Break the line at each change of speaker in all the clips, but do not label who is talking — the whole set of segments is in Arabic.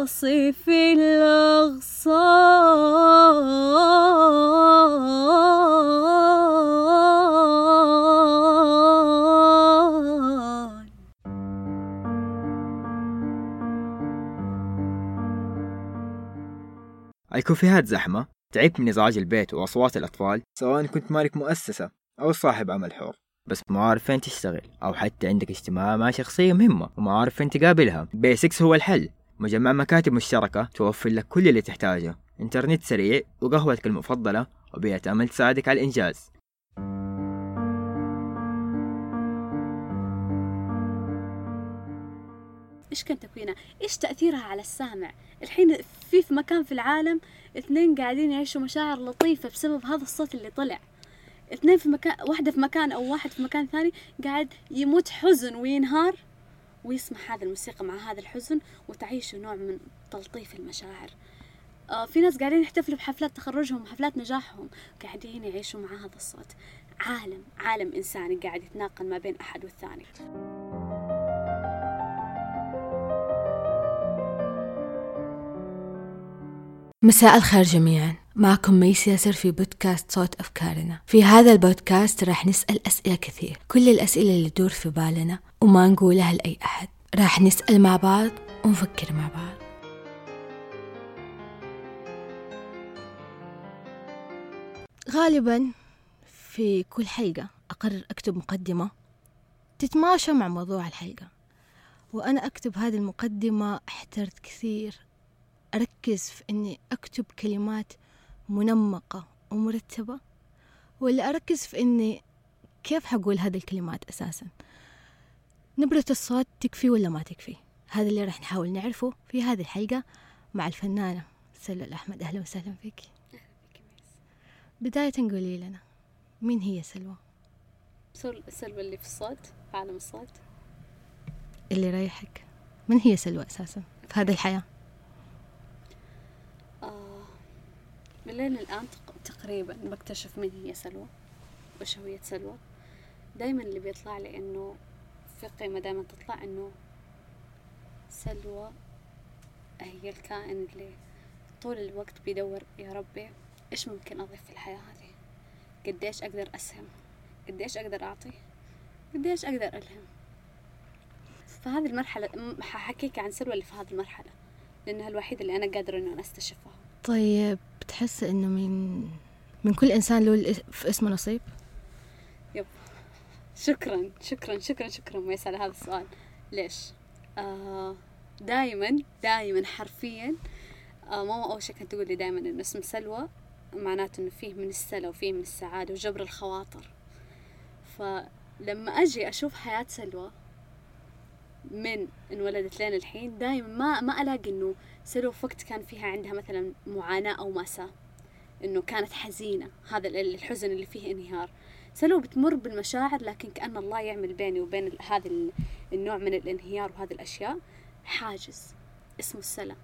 عاصف الأغصان
الكوفيهات زحمة؟ تعبت من إزعاج البيت وأصوات الأطفال؟ سواء كنت مالك مؤسسة أو صاحب عمل حر. بس ما عارف فين تشتغل أو حتى عندك اجتماع مع شخصية مهمة وما عارف فين تقابلها. بيسكس هو الحل. مجمع مكاتب مشتركة توفر لك كل اللي تحتاجه إنترنت سريع وقهوتك المفضلة وبيئة أمل تساعدك على الإنجاز
إيش كان تكوينها؟ إيش تأثيرها على السامع؟ الحين في في مكان في العالم اثنين قاعدين يعيشوا مشاعر لطيفة بسبب هذا الصوت اللي طلع اثنين في مكان واحدة في مكان أو واحد في مكان ثاني قاعد يموت حزن وينهار ويسمع هذا الموسيقى مع هذا الحزن وتعيشوا نوع من تلطيف المشاعر. آه في ناس قاعدين يحتفلوا بحفلات تخرجهم وحفلات نجاحهم قاعدين يعيشوا مع هذا الصوت. عالم عالم إنساني قاعد يتناقل ما بين أحد والثاني.
مساء الخير جميعا. معكم ميس ياسر في بودكاست صوت أفكارنا. في هذا البودكاست راح نسأل أسئلة كثير. كل الأسئلة اللي تدور في بالنا وما نقولها لأي أحد. راح نسأل مع بعض ونفكر مع بعض. غالبا في كل حلقة أقرر أكتب مقدمة تتماشى مع موضوع الحلقة. وأنا أكتب هذه المقدمة احترت كثير أركز في إني أكتب كلمات منمقة ومرتبة ولا أركز في إني كيف حقول هذه الكلمات أساسا؟ نبرة الصوت تكفي ولا ما تكفي؟ هذا اللي راح نحاول نعرفه في هذه الحلقة مع الفنانة سلوى الأحمد. أهلا وسهلا فيك. بداية قولي لنا مين هي سلوى؟
سل- سلوى اللي في الصوت في عالم الصوت.
اللي يريحك. من هي سلوى أساسا في هذه الحياة
آه من لين الآن تق- تقريبا بكتشف مين هي سلوى وش هوية سلوى. دايما اللي بيطلع لي إنه في قيمة دايما تطلع إنه سلوى هي الكائن اللي طول الوقت بيدور يا ربي إيش ممكن أضيف في الحياة هذه؟ قديش أقدر أسهم؟ قديش أقدر أعطي؟ قديش أقدر ألهم؟ فهذه المرحلة ححكيك عن سلوى اللي في هذه المرحلة لأنها الوحيدة اللي أنا قادرة إنه أنا أستشفها.
طيب بتحس إنه من من كل إنسان له في اسمه نصيب؟
شكرا شكرا شكرا شكرا ميس على هذا السؤال. ليش؟ آه دائما دائما حرفيا آه ماما أول شيء كانت تقول لي دائما إنه اسم سلوى معناته إنه فيه من السلا وفيه من السعادة وجبر الخواطر. فلما أجي أشوف حياة سلوى من انولدت لين الحين دائما ما ما ألاقي إنه سلوى في وقت كان فيها عندها مثلا معاناة أو مأساة إنه كانت حزينة هذا ال- الحزن اللي فيه انهيار. سلوى بتمر بالمشاعر لكن كأن الله يعمل بيني وبين هذا ال- النوع من الانهيار وهذه الأشياء حاجز اسمه السلام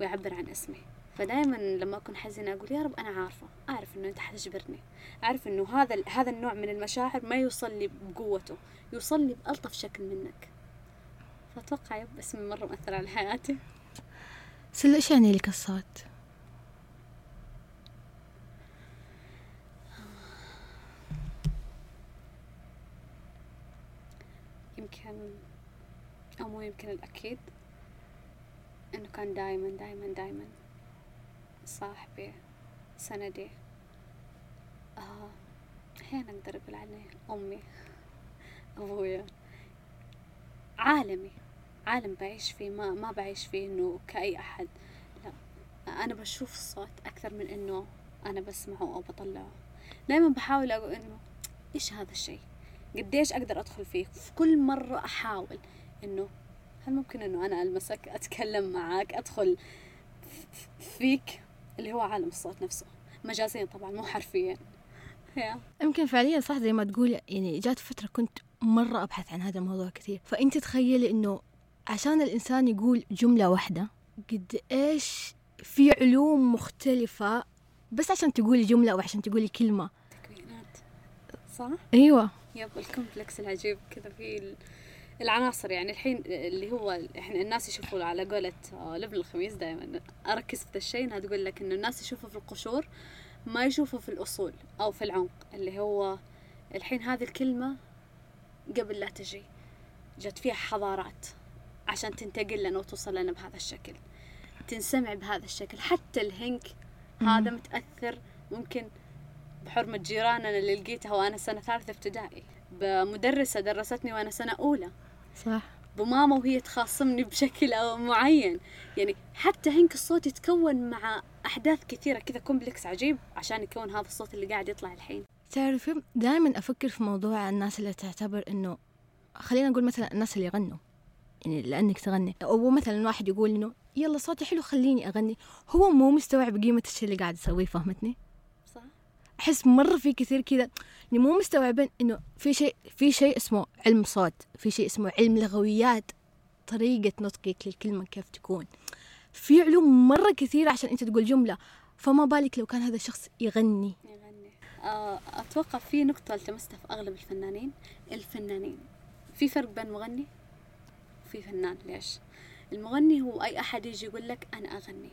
ويعبر عن اسمي فدائما لما أكون حزينة أقول يا رب أنا عارفة أعرف إنه أنت حتجبرني أعرف إنه هذا هذا النوع من المشاعر ما يوصل لي بقوته يوصل لي بألطف شكل منك. فأتوقع يب اسمي مرة مؤثر على حياتي.
سلوى إيش يعني لك الصوت؟
يمكن أو مو يمكن الأكيد إنه كان دايما دايما دايما صاحبي سندي. آه أحيانا أقدر أقول عنه أمي أبويا. عالمي. عالم بعيش فيه ما ما بعيش فيه إنه كأي أحد. لا أنا بشوف الصوت أكثر من إنه أنا بسمعه أو بطلعه. دائما بحاول أقول إنه إيش هذا الشيء؟ قديش أقدر أدخل فيه؟ في كل مرة أحاول إنه هل ممكن إنه أنا ألمسك أتكلم معك أدخل فيك؟ اللي هو عالم الصوت نفسه. مجازيا طبعا مو حرفيا. يا
يمكن فعليا صح زي ما تقول يعني جات فترة كنت مرة أبحث عن هذا الموضوع كثير. فأنت تخيلي إنه عشان الإنسان يقول جملة واحدة قد إيش في علوم مختلفة بس عشان تقولي جملة أو عشان تقولي كلمة.
تكوينات. صح؟
أيوة.
يب الكومبلكس العجيب كذا في ال- العناصر يعني الحين اللي هو إحنا الناس يشوفوا على قولة آه، لبن الخميس دائما أركز في ذا الشيء إنها تقول لك إنه الناس يشوفوا في القشور ما يشوفوا في الأصول أو في العمق اللي هو الحين هذه الكلمة قبل لا تجي جت فيها حضارات. عشان تنتقل لنا وتوصل لنا بهذا الشكل. تنسمع بهذا الشكل. حتى الهنك هذا متأثر ممكن بحرمة جيراننا. اللي لقيتها وأنا سنة ثالثة ابتدائي. بمدرسة درستني وأنا سنة أولى.
صح.
بماما وهي تخاصمني بشكل أو معين. يعني حتى هنك الصوت يتكون مع أحداث كثيرة كذا كومبلكس عجيب عشان يكون هذا الصوت اللي قاعد يطلع الحين.
تعرفي دائما أفكر في موضوع الناس اللي تعتبر إنه خلينا نقول مثلا الناس اللي يغنوا. يعني لأنك تغني. أو مثلا واحد يقول إنه يلا صوتي حلو خليني أغني. هو مو مستوعب قيمة الشيء اللي قاعد يسويه فهمتني؟
صح؟
أحس مرة في كثير كذا يعني مو مستوعبين إنه في شيء في شيء اسمه علم صوت في شيء اسمه علم لغويات طريقة نطقك للكلمة كيف تكون. في علوم مرة كثيرة عشان أنت تقول جملة فما بالك لو كان هذا الشخص يغني.
يغني. آه، أتوقع في نقطة التمستها في أغلب الفنانين الفنانين. في فرق بين مغني وفي فنان ليش؟ المغني هو أي أحد يجي يقول لك أنا أغني.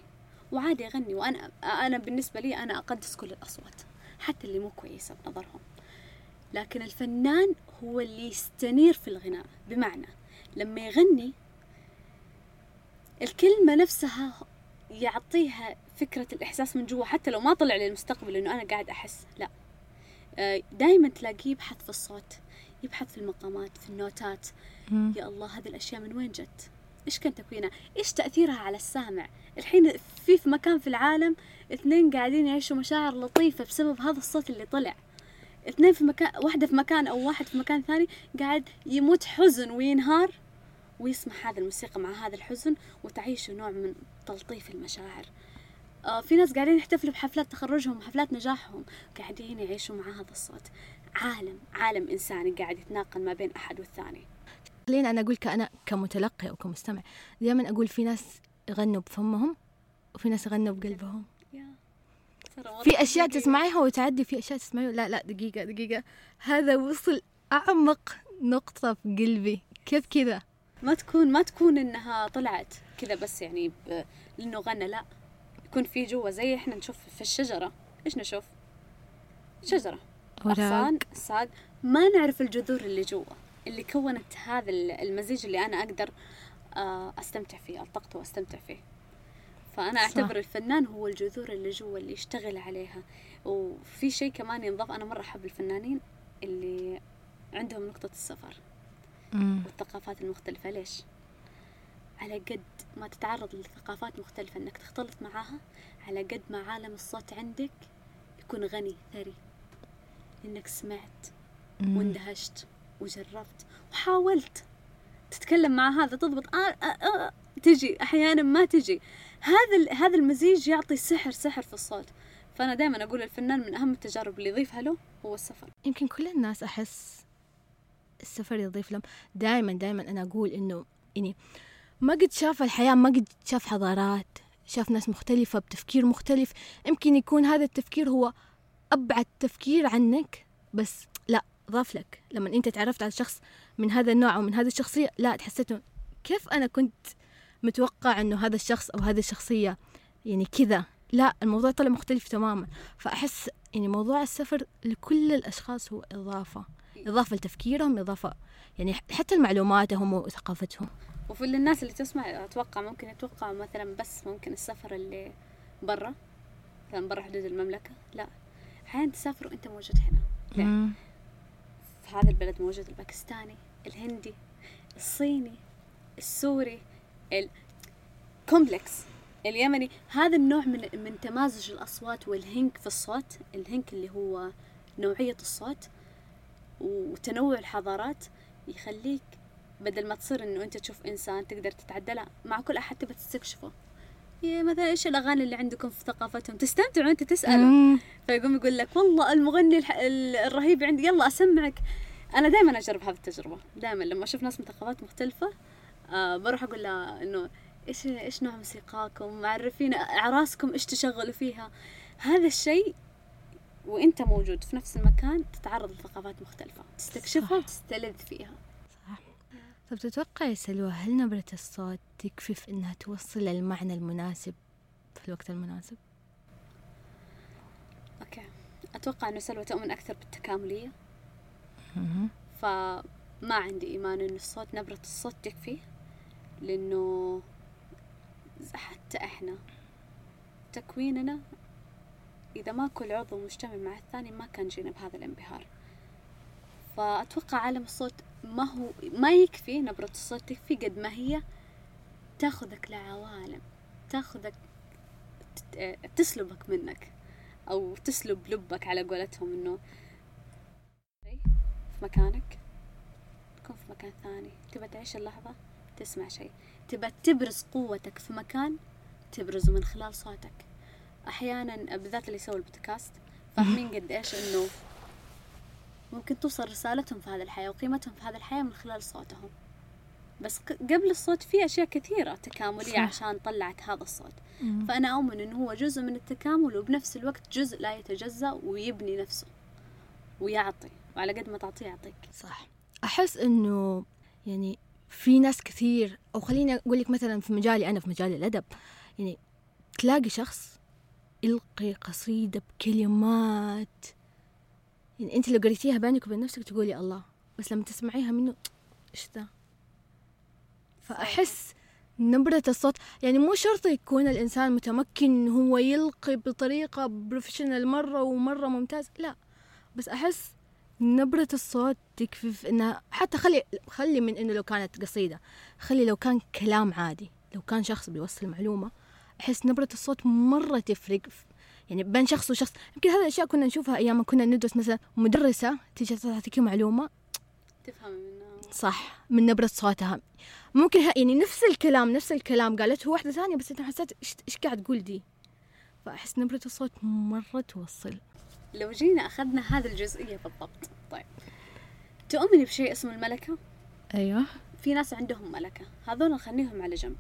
وعادي أغني وأنا أنا بالنسبة لي أنا أقدس كل الأصوات حتى اللي مو كويسة بنظرهم. لكن الفنان هو اللي يستنير في الغناء. بمعنى لما يغني الكلمة نفسها يعطيها فكرة الإحساس من جوا حتى لو ما طلع للمستقبل إنه أنا قاعد أحس لا. دائما تلاقيه يبحث في الصوت. يبحث في المقامات في النوتات. يا الله هذه الأشياء من وين جت؟ إيش كان تكوينها؟ إيش تأثيرها على السامع؟ الحين في في مكان في العالم اثنين قاعدين يعيشوا مشاعر لطيفة بسبب هذا الصوت اللي طلع. اثنين في مكان واحدة في مكان أو واحد في مكان ثاني قاعد يموت حزن وينهار ويسمع هذا الموسيقى مع هذا الحزن وتعيشه نوع من تلطيف المشاعر. آه في ناس قاعدين يحتفلوا بحفلات تخرجهم وحفلات نجاحهم قاعدين يعيشوا مع هذا الصوت. عالم عالم إنساني قاعد يتناقل ما بين أحد والثاني.
خلينا أنا أقول كأنا كمتلقي أو كمستمع دائما أقول في ناس يغنوا بفمهم وفي ناس يغنوا بقلبهم. في
حقيقي.
تسمعيها وتعدي في أشياء تسمعيها. لا لا دقيقة دقيقة. هذا وصل أعمق نقطة في قلبي. كيف كذا؟
ما تكون ما تكون إنها طلعت كذا بس يعني ب... لأنه غنى. لا يكون في جوا زي إحنا نشوف في الشجرة. إيش نشوف؟ شجرة. اغصان ساق ما نعرف الجذور اللي جوا اللي كونت هذا ال- المزيج اللي أنا أقدر آه، أستمتع فيه التقطه وأستمتع فيه فأنا
صح.
أعتبر الفنان هو الجذور اللي جوا اللي يشتغل عليها وفي شيء كمان ينضاف أنا مرة أحب الفنانين اللي عندهم نقطة السفر
مم.
والثقافات المختلفة ليش؟ على قد ما تتعرض لثقافات مختلفة إنك تختلط معاها على قد ما عالم الصوت عندك يكون غني ثري إنك سمعت. واندهشت وجربت وحاولت تتكلم مع هذا تضبط. آه آه آه تجي أحيانا ما تجي. هذا هذا المزيج يعطي سحر سحر في الصوت. فأنا دائما أقول الفنان من أهم التجارب اللي يضيفها له هو السفر.
يمكن كل الناس أحس السفر يضيف لهم. دائما دائما أنا أقول إنه يعني ما قد شاف الحياة ما قد شاف حضارات شاف ناس مختلفة بتفكير مختلف. يمكن يكون هذا التفكير هو أبعد تفكير عنك بس لا ضاف لك. لما أنت تعرفت على شخص من هذا النوع أو من هذه الشخصية لا تحسيت كيف أنا كنت متوقع إنه هذا الشخص أو هذه الشخصية يعني كذا؟ لا الموضوع طلع مختلف تماما. فأحس يعني موضوع السفر لكل الأشخاص هو إضافة. إضافة لتفكيرهم إضافة يعني حتى لمعلوماتهم وثقافتهم.
وفي الناس اللي تسمع أتوقع ممكن يتوقعوا مثلا بس ممكن السفر اللي برا مثلا برا حدود المملكة لا. أحيانا تسافر وانت موجود هنا. ليه؟ في هذا البلد موجود الباكستاني الهندي الصيني السوري ال complex اليمني. هذا النوع من من تمازج الأصوات والهنك في الصوت الهنك اللي هو نوعية الصوت وتنوع الحضارات يخليك بدل ما تصير إنه أنت تشوف إنسان تقدر تتعدى مع كل أحد تبى تستكشفه. مثلا إيش الأغاني اللي عندكم في ثقافتهم؟ تستمتع وأنت تساله فيقوم يقول لك والله المغني الح... الرهيب عندي يلا أسمعك. أنا دائما أجرب هذه التجربة دائما لما أشوف ناس من ثقافات مختلفة آه بروح أقول لها إنه إيش إيش نوع موسيقاكم؟ معرفين اعراسكم إيش تشغلوا فيها؟ هذا الشيء وأنت موجود في نفس المكان تتعرض لثقافات مختلفة تستكشفها وتستلذ فيها.
طب تتوقع سلوى هل نبرة الصوت تكفي في إنها توصل المعنى المناسب في الوقت المناسب؟
أوكي. أتوقع إنه سلوى تؤمن أكثر بالتكاملية. فما عندي إيمان انه الصوت نبرة الصوت تكفي لأنه حتى إحنا تكويننا إذا ما كل عضو مجتمع مع الثاني ما كان جينا بهذا الانبهار. فأتوقع عالم الصوت ما هو ما يكفي نبرة الصوت تكفي قد ما هي تاخذك لعوالم تاخذك تسلبك منك أو تسلب لبك على قولتهم إنه في مكانك. تكون في مكان ثاني. تبى تعيش اللحظة؟ تسمع شيء. تبى تبرز قوتك في مكان؟ تبرزه من خلال صوتك. أحيانا بالذات اللي يسوي البودكاست فاهمين قد إيش إنه ممكن توصل رسالتهم في هذه الحياة وقيمتهم في هذه الحياة من خلال صوتهم بس قبل الصوت في أشياء كثيرة تكاملية صح. عشان طلعت هذا الصوت مم. فأنا أؤمن أنه هو جزء من التكامل وبنفس الوقت جزء لا يتجزأ ويبني نفسه ويعطي وعلى قد ما تعطيه يعطيك
صح أحس أنه يعني في ناس كثير أو خليني أقول لك مثلا في مجالي أنا في مجال الأدب يعني تلاقي شخص إلقي قصيدة بكلمات يعني أنت لو قريتيها بينك وبين نفسك تقولي الله بس لما تسمعيها منه إيش ذا فأحس نبرة الصوت يعني مو شرط يكون الإنسان متمكن هو يلقي بطريقة professional مرة ومرة ممتاز لا. بس أحس نبرة الصوت تكفي في إنها حتى خلي خلي من إنه لو كانت قصيدة خلي لو كان كلام عادي لو كان شخص بيوصل معلومة أحس نبرة الصوت مرة تفرق يعني بين شخص وشخص. يمكن هذه الأشياء كنا نشوفها أيام ما كنا ندرس مثلا مدرسة تيجي تعطيك معلومة.
تفهمي منها.
صح من نبرة صوتها. ممكن يعني نفس الكلام نفس الكلام قالته واحدة ثانية بس أنت حسيت إيش قاعد تقول دي؟ فأحس نبرة الصوت مرة توصل.
لو جينا أخذنا هذه الجزئية بالضبط طيب. تؤمني بشيء اسمه الملكة؟
أيوه.
في ناس عندهم ملكة. هذول نخليهم على جنب.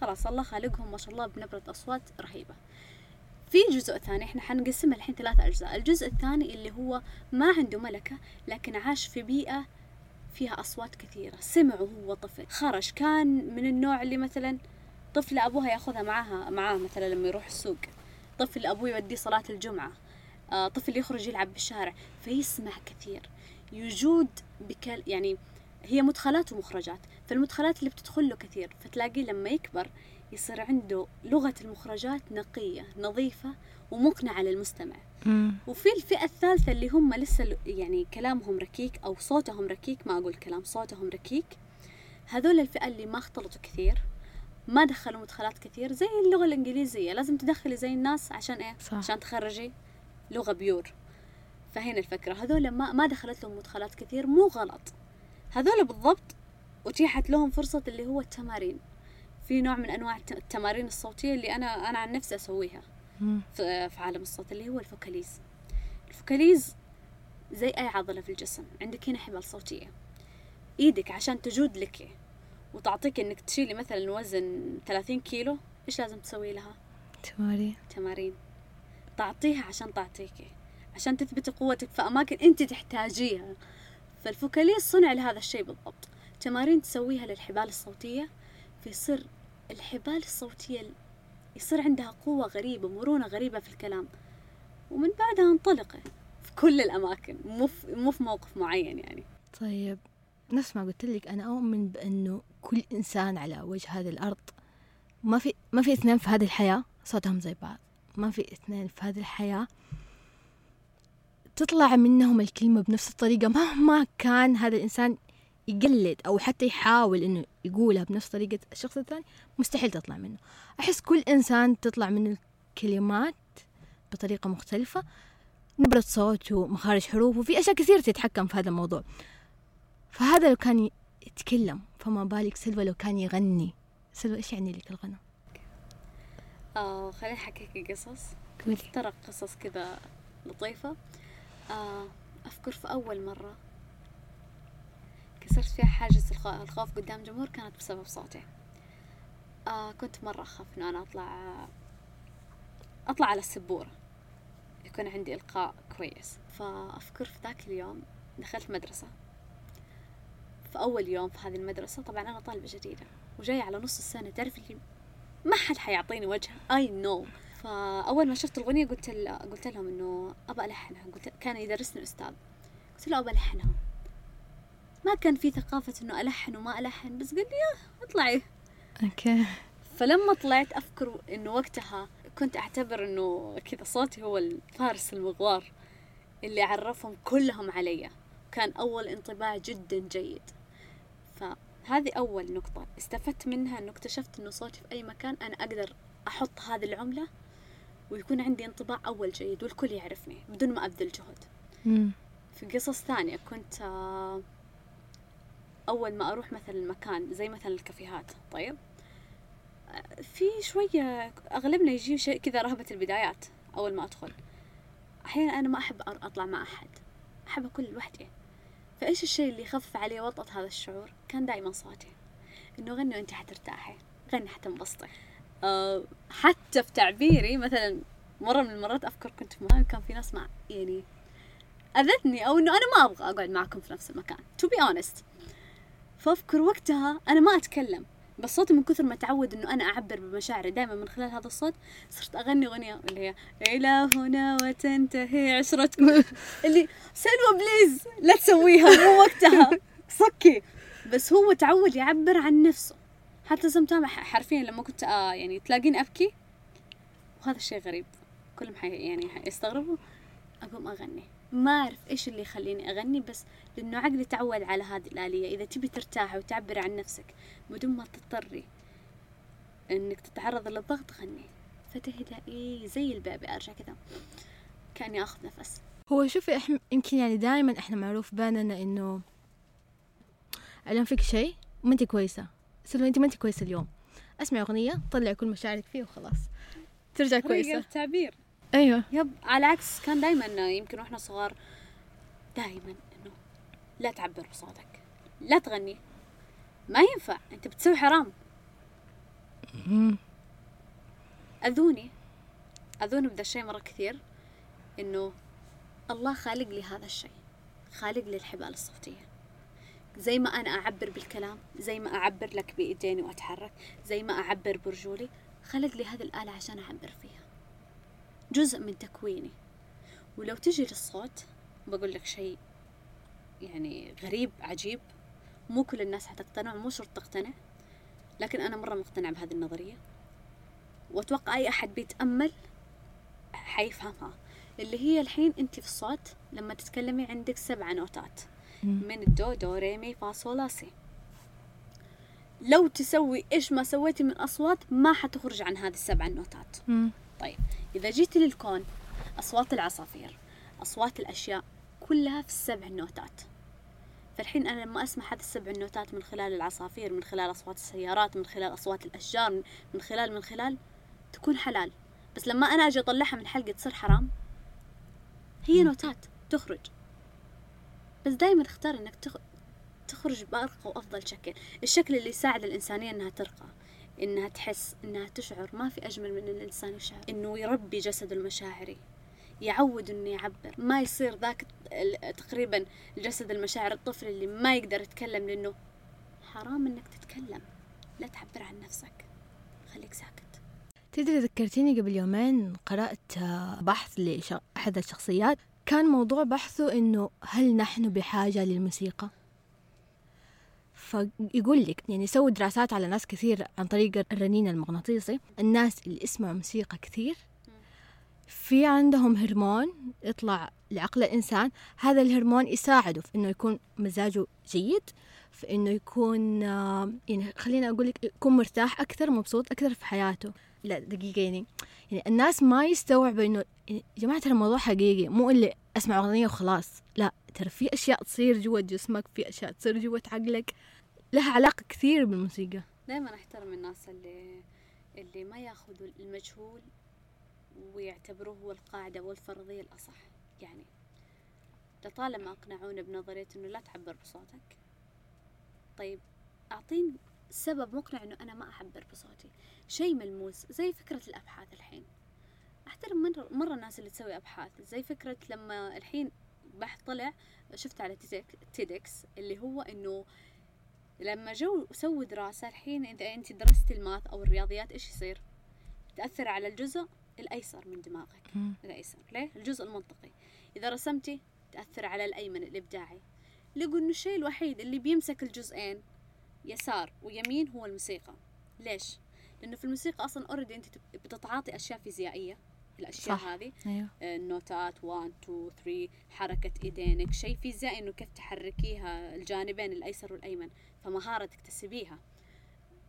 خلاص الله خالقهم ما شاء الله بنبرة أصوات رهيبة. في جزء ثاني إحنا حنقسمها الحين ثلاثة أجزاء. الجزء الثاني اللي هو ما عنده ملكة لكن عاش في بيئة فيها أصوات كثيرة. سمع وهو طفل. خرج. كان من النوع اللي مثلا طفل أبوها ياخذها معاها معاه مثلا لما يروح السوق. طفل أبوه يوديه صلاة الجمعة. آه، طفل يخرج يلعب بالشارع. فيسمع كثير. يجود بكل يعني هي مدخلات ومخرجات. فالمدخلات اللي بتدخل له كثير. فتلاقيه لما يكبر يصير عنده لغة المخرجات نقية نظيفة ومقنعة للمستمع
مم.
وفي الفئة الثالثة اللي هم لسه يعني كلامهم ركيك أو صوتهم ركيك ما أقول كلام صوتهم ركيك هذول الفئة اللي ما اختلطوا كثير ما دخلوا مدخلات كثير زي اللغة الإنجليزية لازم تدخلي زي الناس عشان إيه؟
صح.
عشان تخرجي لغة pure فهنا الفكرة هذول ما ما دخلت لهم مدخلات كثير مو غلط هذول بالضبط أتيحت لهم فرصة اللي هو التمارين في نوع من أنواع التمارين الصوتية اللي أنا أنا عن نفسي أسويها. في, عالم الصوت اللي هو ال vocalise. ال vocalise زي أي عضلة في الجسم. عندك هنا حبال صوتية. إيدك عشان تجود لك وتعطيك إنك تشيلي مثلا وزن 30 كيلو إيش لازم تسوي لها؟
تمارين.
تمارين. تعطيها عشان تعطيكي عشان تثبتي قوتك في أماكن أنت تحتاجيها. فالفوكاليز صنع لهذا الشيء بالضبط. تمارين تسويها للحبال الصوتية فيصير الحبال الصوتية يصير عندها قوة غريبة مرونة غريبة في الكلام. ومن بعدها انطلقي في كل الأماكن مو في, مو في موقف معين يعني.
طيب نفس ما قلت لك أنا أؤمن بأنه كل إنسان على وجه هذه الأرض ما في ما في اثنين في هذه الحياة صوتهم زي بعض. ما في اثنين في هذه الحياة تطلع منهم الكلمة بنفس الطريقة. مهما كان هذا الإنسان يقلد أو حتى يحاول إنه يقولها بنفس طريقة الشخص الثاني مستحيل تطلع منه. أحس كل إنسان تطلع منه الكلمات بطريقة مختلفة نبرة صوته مخارج حروفه في أشياء كثير تتحكم في هذا الموضوع. فهذا لو كان يتكلم فما بالك سلوى لو كان يغني؟ سلوى إيش يعني لك الغنى؟
آه خليني أحكيك قصص. ترى قصص كذا لطيفة. آه أذكر في أول مرة كسرت فيها حاجز الخ- الخوف قدام جمهور كانت بسبب صوتي. آه كنت مرة أخاف إنه أنا أطلع أطلع على السبورة. يكون عندي إلقاء كويس. فأذكر في ذاك اليوم دخلت مدرسة. في أول يوم في هذه المدرسة طبعا أنا طالبة جديدة. وجاية على نص السنة تعرف اللي ما حد حيعطيني وجه. اي نو فأول ما شفت الاغنيه قلت. قلت لهم إنه أبى ألحنها. قلت كان يدرسني أستاذ قلت له أبى ألحنها. ما كان في ثقافة إنه ألحن وما ألحن بس قال لي "ياه، اطلعي.
أوكي.
فلما طلعت اذكر إنه وقتها كنت أعتبر إنه كذا صوتي هو الفارس المغوار اللي عرفهم كلهم علي. كان أول انطباع جدا جيد. فهذه أول نقطة. استفدت منها إنه اكتشفت إنه صوتي في أي مكان أنا أقدر أحط هذه العملة ويكون عندي انطباع أول جيد والكل يعرفني بدون ما أبذل جهد.
مم.
في قصص ثانية كنت آه، أول ما أروح مثلا مكان زي مثلا الكافيهات طيب؟ في شوية أغلبنا يجي شيء كذا رهبة البدايات أول ما أدخل. أحيانا أنا ما أحب أطلع مع أحد. أحب أكون لوحدي. فإيش الشيء اللي يخفف علي وطأة هذا الشعور؟ كان دائما صوتي. إنه غني وأنت حترتاحي. غني حتنبسطي. أه حتى في تعبيري مثلا مرة من المرات أذكر كنت في مكان كان في ناس مع يعني أذتني أو إنه أنا ما أبغى أقعد معكم في نفس المكان. to be honest فأذكر وقتها أنا ما أتكلم بس صوتي من كثر ما تعود إنه أنا أعبر بمشاعري دائما من خلال هذا الصوت صرت أغني أغنية اللي هي إلى هنا وتنتهي عشرتكم اللي سلوى please لا تسويها مو وقتها. صكي. بس هو تعود يعبر عن نفسه. حتى سمتها حرفيا لما كنت آه يعني تلاقيني أبكي وهذا الشيء غريب. كلهم حي يعني يستغربوا أقوم أغني. ما أعرف إيش اللي يخليني أغني بس لأنه عقلي تعود على هذه الآلية. إذا تبي ترتاحي وتعبري عن نفسك بدون ما تضطري إنك تتعرض للضغط غني. فتهدى. إيه زي البيبي أرجع كذا. كاني اخذ نفس.
هو شوفي إحنا يمكن يعني دائما إحنا معروف بيننا إنه الان فيك شيء؟ ما انت كويسة. سلوى انت ما انت كويسة اليوم. أسمعي أغنية طلعي كل مشاعرك فيه وخلاص. ترجع كويسة.
التعبير.
أيوه.
يب على عكس كان دائما يمكن وإحنا صغار دائما إنه لا تعبر بصوتك لا تغني. ما ينفع أنت بتسوي حرام. أذوني أذوني بذا الشيء مرة كثير إنه الله خالق لي هذا الشيء خالق لي الحبال الصوتية. زي ما أنا أعبر بالكلام زي ما أعبر لك بإيديني وأتحرك زي ما أعبر برجولي خلق لي هذه الآلة عشان أعبر فيها. جزء من تكويني. ولو تجي للصوت بقول لك شيء يعني غريب عجيب. مو كل الناس حتقتنع مو شرط تقتنع لكن أنا مرة مقتنعة بهذه النظرية. وأتوقع أي أحد بيتأمل حيفهمها. اللي هي الحين أنت في الصوت لما تتكلمي عندك سبع نوتات. من الدو دو ري مي فا صول لا سي. لو تسوي إيش ما سويتي من أصوات ما حتخرج عن هذه السبع النوتات. طيب إذا جيت للكون أصوات العصافير أصوات الأشياء كلها في السبع النوتات فالحين أنا لما أسمع هذه السبع النوتات من خلال العصافير من خلال أصوات السيارات من خلال أصوات الأشجار من خلال من خلال تكون حلال. بس لما أنا أجي أطلعها من حلقة تصير حرام هي نوتات تخرج. بس دائما أختار إنك تخ... تخرج بأرقى وأفضل شكل. الشكل اللي يساعد الإنسانية إنها ترقى. إنها تحس إنها تشعر ما في أجمل من إن الإنسان يشعر. إنه يربي جسده المشاعري يعود إنه يعبر. ما يصير ذاك تقريبا الجسد المشاعر الطفل اللي ما يقدر يتكلم لأنه حرام إنك تتكلم. لا تعبر عن نفسك. خليك ساكت.
تدري ذكرتيني قبل يومين قرأت بحث لأحد الشخصيات. كان موضوع بحثه إنه هل نحن بحاجة للموسيقى؟ فيقول لك يعني سووا دراسات على ناس كثير عن طريق الرنين المغناطيسي. الناس اللي يسمعوا موسيقى كثير. في عندهم هرمون يطلع لعقل الإنسان. هذا الهرمون يساعده في إنه يكون مزاجه جيد في إنه يكون آه، يعني خليني أقول لك يكون مرتاح أكثر مبسوط أكثر في حياته. لا دقيقة يعني يعني الناس ما يستوعبوا إنه يعني يا جماعة ترى الموضوع حقيقي مو اللي أسمع أغنية وخلاص. لا ترى في أشياء تصير جوا جسمك في أشياء تصير جوا عقلك. لها علاقة كثير بالموسيقى.
دائما أحترم الناس اللي اللي ما ياخذوا المجهول ويعتبروه هو القاعدة والفرضية الأصح. يعني لطالما أقنعونا بنظرية إنه لا تعبر بصوتك طيب أعطيني سبب مقنع إنه أنا ما أعبر بصوتي. شيء ملموس زي فكرة الأبحاث الحين. أحترم مرة, مرة الناس اللي تسوي أبحاث زي فكرة لما الحين بحث طلع شفت على TEDx اللي هو إنه لما جو سووا دراسة الحين إذا أنت درست ال math أو الرياضيات إيش يصير؟ تأثر على الجزء الأيسر من دماغك الأيسر ليه؟ الجزء المنطقي إذا رسمتي تأثر على الأيمن الإبداعي لقوا إنه الشيء الوحيد اللي بيمسك الجزئين يسار ويمين هو الموسيقى ليش؟ لأنه في الموسيقى أصلا أوريدي أنت بتتعاطي أشياء فيزيائية الأشياء صح. هذه.
أيوه.
آه، النوتات 1 2 3 حركة إيدينك شيء فيزيائي إنه كيف تحركيها الجانبين الأيسر والأيمن فمهارة تكتسبيها.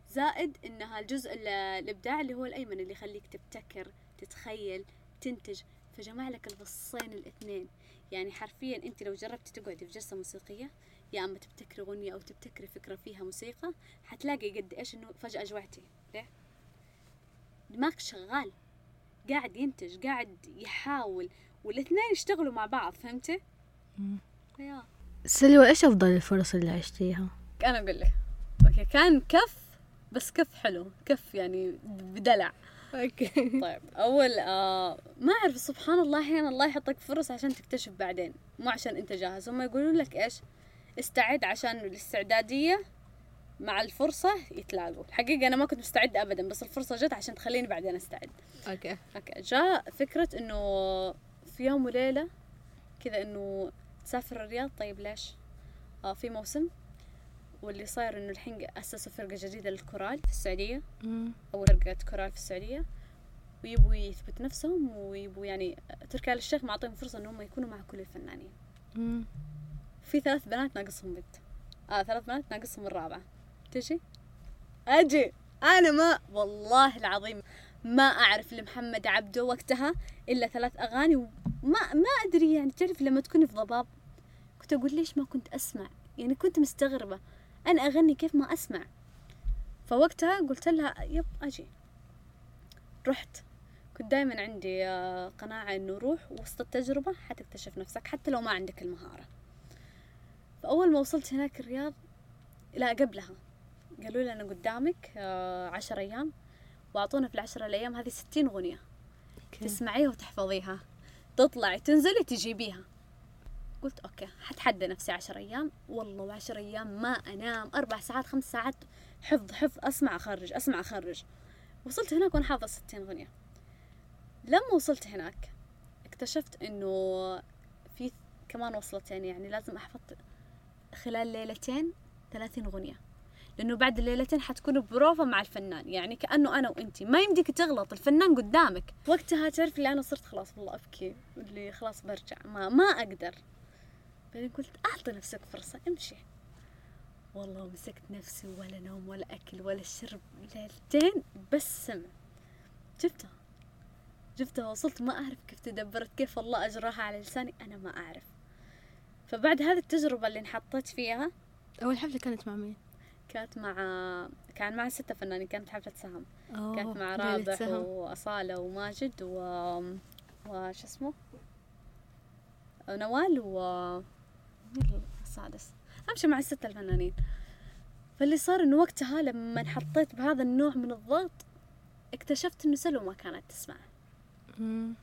زائد إنها الجزء الإبداع اللي هو الأيمن اللي يخليك تبتكر تتخيل تنتج. فجمع لك الفصين الإثنين. يعني حرفيا أنت لو جربتي تقعدي في جلسة موسيقية يا أما تبتكري أغنية أو تبتكري فكرة فيها موسيقى حتلاقي قد إيش إنه فجأة جوعتي. ليه؟ دماغك شغال. قاعد ينتج قاعد يحاول والاثنين يشتغلوا مع بعض فهمتي؟
يا. سلوى إيش أفضل الفرص اللي عشتيها؟
أنا أقول لك. okay كان كف بس كف حلو. كف يعني بدلع.
okay.
طيب أول آه ما أعرف سبحان الله أحيانا الله يحطك فرص عشان تكتشف بعدين مو عشان أنت جاهز. هم يقولون لك إيش؟ استعد عشان الاستعدادية مع الفرصة يتلاقوا. الحقيقة أنا ما كنت مستعدة أبدا بس الفرصة جت عشان تخليني بعدين أستعد.
okay.
okay. جاء فكرة إنه في يوم وليلة كذا إنه تسافر الرياض. طيب ليش؟ آه في موسم واللي صاير إنه الحين أسسوا فرقة جديدة للكورال في السعودية. أول فرقة كورال في السعودية. ويبوا يثبت نفسهم ويبوا يعني تركي آل الشيخ معطيهم فرصة إنهم يكونوا مع كل الفنانين. في ثلاث بنات ناقصهم بنت. آه ثلاث بنات ناقصهم الرابعة. تجي؟ أجي. أنا ما والله العظيم ما أعرف لمحمد عبده وقتها إلا ثلاث أغاني وما ما أدري يعني تعرف لما تكوني في ضباب كنت أقول ليش ما كنت أسمع؟ يعني كنت مستغربة أنا أغني كيف ما أسمع. فوقتها قلت لها يب أجي. رحت. كنت دائما عندي آه، قناعة إنه روح وسط التجربة حتكتشف نفسك حتى لو ما عندك المهارة. فأول ما وصلت هناك الرياض لا قبلها. قالوا لي أنا قدامك آه، عشر أيام وأعطونا في العشر الأيام هذه ستين أغنية. تسمعيها وتحفظيها. تطلعي تنزلي تجيبيها. قلت أوكي حتحدى نفسي عشر أيام. والله وعشر أيام ما أنام. أربع ساعات خمس ساعات. حفظ حفظ. أسمع أخرج أسمع أخرج وصلت هناك وأنا حافظة ستين أغنية. لما وصلت هناك اكتشفت إنه في كمان وصلتين يعني لازم أحفظ خلال ليلتين ثلاثين أغنية. لأنه بعد الليلتين حتكونوا بروفا مع الفنان. يعني كأنه أنا وإنتي. ما يمديك تغلط الفنان قدامك. وقتها تعرف اللي أنا صرت خلاص والله أبكي. اللي خلاص برجع. ما ما أقدر. بعدين قلت أعطي نفسك فرصة امشي. والله مسكت نفسي ولا نوم ولا أكل ولا شرب ليلتين بس سمع جبتها. جبتها وصلت. ما أعرف كيف تدبرت كيف الله أجراها على لساني. أنا ما أعرف. فبعد هذه التجربة اللي انحطيت فيها
أول حفلة كانت مع مين؟
كانت مع كان مع ستة فنانين كانت حفلة سهم. كانت مع رابح وأصالة وماجد و وش اسمه؟ نوال و السادس. أمشي مع الستة الفنانين. فاللي صار إنه وقتها لما انحطيت بهذا النوع من الضغط اكتشفت إنه سلوى ما كانت تسمع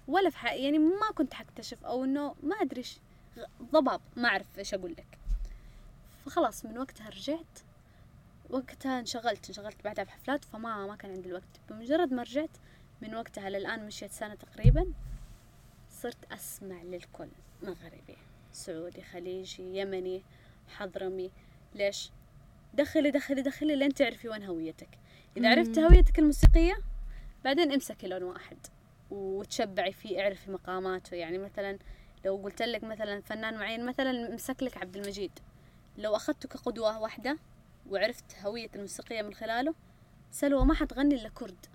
ولا في حق يعني ما كنت حكتشف أو إنه ما أدري ضباب ما أعرف إيش أقول لك. فخلاص من وقتها رجعت. وقتها انشغلت انشغلت بعدها بحفلات فما ما كان عندي الوقت. بمجرد ما رجعت من وقتها للآن مشيت سنة تقريبا صرت أسمع للكل مغربي سعودي خليجي يمني حضرمي. ليش؟ دخلي دخلي دخلي لين تعرفي وين هويتك. إذا عرفت هويتك الموسيقية بعدين امسكي لون واحد وتشبعي فيه اعرفي مقاماته. يعني مثلا لو قلت لك مثلا فنان معين مثلا امسك لك عبد المجيد. لو أخذته كقدوة واحدة وعرفت هوية الموسيقية من خلاله سلوى ما حتغني إلا كرد.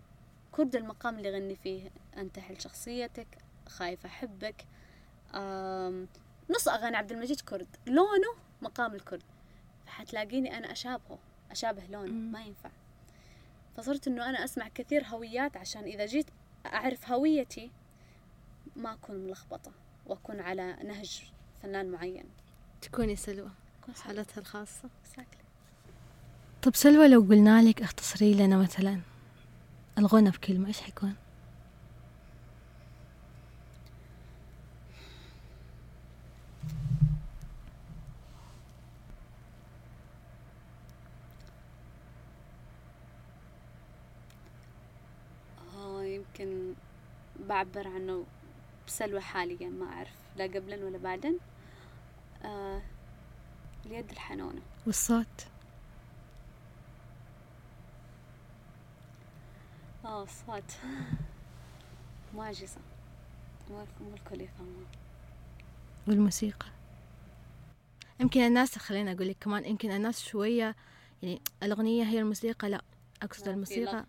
كرد المقام اللي يغني فيه. أنتحل شخصيتك خايف أحبك. نص أغاني عبد المجيد كرد. لونه مقام الكرد. فحتلاقيني أنا أشابهه أشابه لونه. ما ينفع. فصرت إنه أنا أسمع كثير هويات عشان إذا جيت أعرف هويتي ما أكون ملخبطة وأكون على نهج فنان معين.
تكوني سلوى. حالتها الخاصة.
Exactly.
طب سلوى لو قلنا لك اختصري لنا مثلا الغنى بكلمة إيش حيكون؟
آه يمكن بعبر عنه بسلوى حاليا ما أعرف لا قبلا ولا بعدا. آه اليد الحنونة.
والصوت؟
آه الصوت معجزة. مو الكل يفهمها
والموسيقى. يمكن الناس خلينا أقول لك كمان يمكن الناس شوية يعني الأغنية هي الموسيقى لا أقصد الموسيقى.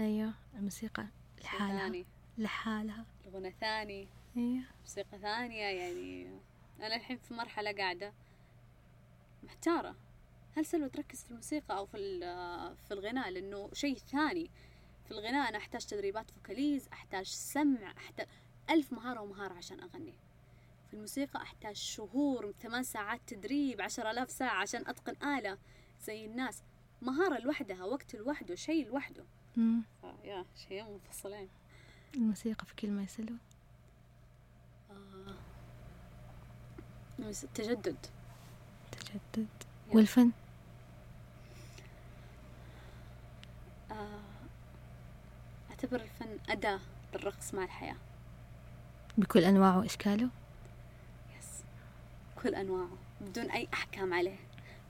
أيوة الموسيقى لحالها. لحالها.
الغنى ثاني.
أيوة.
موسيقى ثانية يعني أنا الحين في مرحلة قاعدة محتارة. هل سلوى تركز في الموسيقى أو في ال- في الغناء؟ لأنه شيء ثاني. في الغناء أنا أحتاج تدريبات فوكاليز أحتاج سمع أحتاج ألف مهارة ومهارة عشان أغني. في الموسيقى أحتاج شهور ثمان ساعات تدريب عشر آلاف ساعة عشان أتقن آلة زي الناس. مهارة لوحدها وقت لوحده شيء لوحده.
مم.
يا شيئين منفصلين.
الموسيقى في كلمة سلوى
آه. بس التجدد
تجدد.
يا.
والفن؟
آه، أعتبر الفن أداة للرقص مع الحياة.
بكل أنواعه وأشكاله؟
يس كل أنواعه بدون أي أحكام عليه.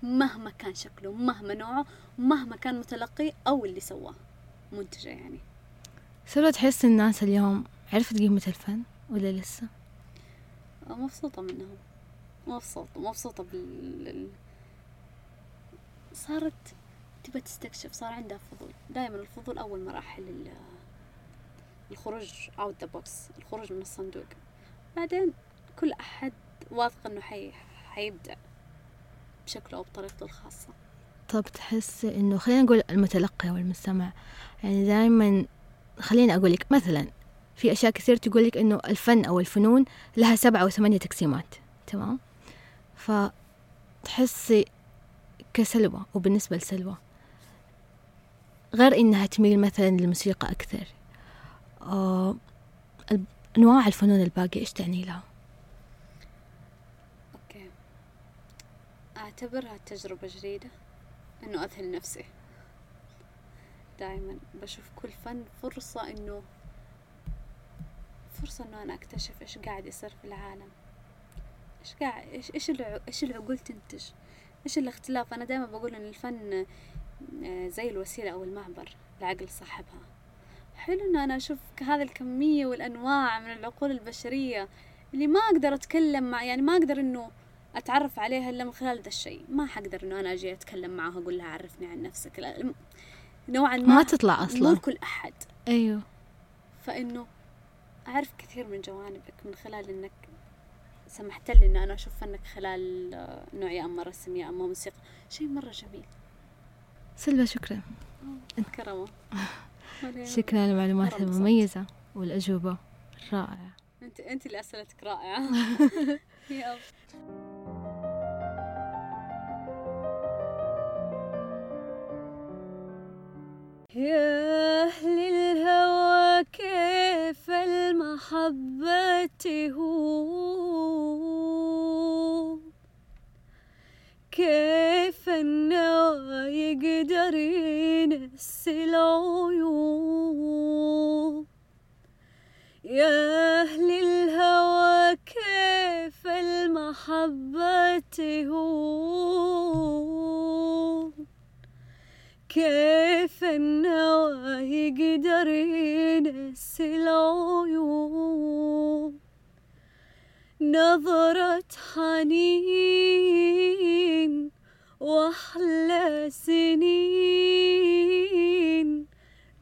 مهما كان شكله مهما نوعه مهما كان متلقي أو اللي سواه. منتجه يعني.
سلوى تحس الناس اليوم عرفت قيمة الفن ولا لسه؟
آه، مبسوطة منهم. مبسوطة مبسوطة بال ال- صارت تبى تستكشف صار عندها فضول. دائما الفضول أول مراحل ال- الخروج out the box الخروج من الصندوق. بعدين كل أحد واثق إنه حي حيبدع بشكله أو بطريقته الخاصة.
طب تحس إنه خلينا نقول المتلقي والمستمع يعني دائما خليني أقول لك مثلا في أشياء كثير تقول لك إنه الفن أو الفنون لها سبعة وثمانية تقسيمات تمام؟ فتحسي كسلوى وبالنسبة لسلوى غير إنها تميل مثلا للموسيقى أكثر. آه أنواع الفنون الباقية إيش تعني لها؟
أوكي. أعتبرها تجربة جديدة إنه أذهل نفسي. دائما بشوف كل فن فرصة إنه فرصة إنه أنا أكتشف إيش قاعد يصير في العالم. إيش قاعد إيش إيش إيش العقول تنتج. إيش الاختلاف؟ أنا دائما بقول إن الفن آه، زي الوسيلة أو المعبر لعقل صاحبها. حلو إن أنا أشوف هذه الكمية والأنواع من العقول البشرية اللي ما أقدر أتكلم مع يعني ما أقدر إنه أتعرف عليها إلا من خلال ذا الشيء. ما حقدر إنه أنا أجي أتكلم معها أقول لها عرفني عن نفسك. نوعا ما
ما تطلع
مو
أصلا
لكل أحد.
أيوه.
فإنه أعرف كثير من جوانبك من خلال إنك سمحت لي إن أنا أشوف فنك خلال آه، نوع يا أما رسم يا أما موسيقى. شيء مرة جميل.
سلوى شكرا.
كرمة. ولا-
شكرا على المعلومات. المميزة والأجوبة الرائعة.
أنت أنت اللي أسئلتك رائعة. يلا. يا أهل الهوى كيف المحبة هو كيف النوى يقدر ينسي العيوب؟ يا أهل الهوى كيف المحبة هو كيف النوى يقدر ينسي العيوب؟ نظرة حنين وأحلى سنين.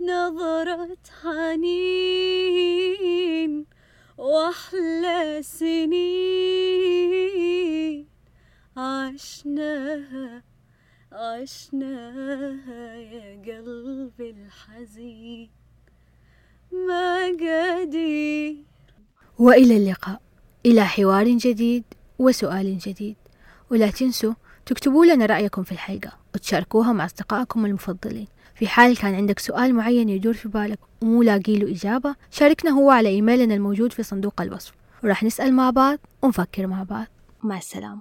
نظرة حنين وأحلى سنين. عشناها عشناها يا قلبي الحزين. ما قدير.
وإلى اللقاء. إلى حوار جديد وسؤال جديد. ولا تنسوا تكتبوا لنا رأيكم في الحلقة وتشاركوها مع أصدقائكم المفضلين. في حال كان عندك سؤال معين يدور في بالك ومو لاقي له إجابة شاركنا هو على إيميلنا الموجود في صندوق الوصف. وراح نسأل مع بعض ونفكر مع بعض. مع السلامة.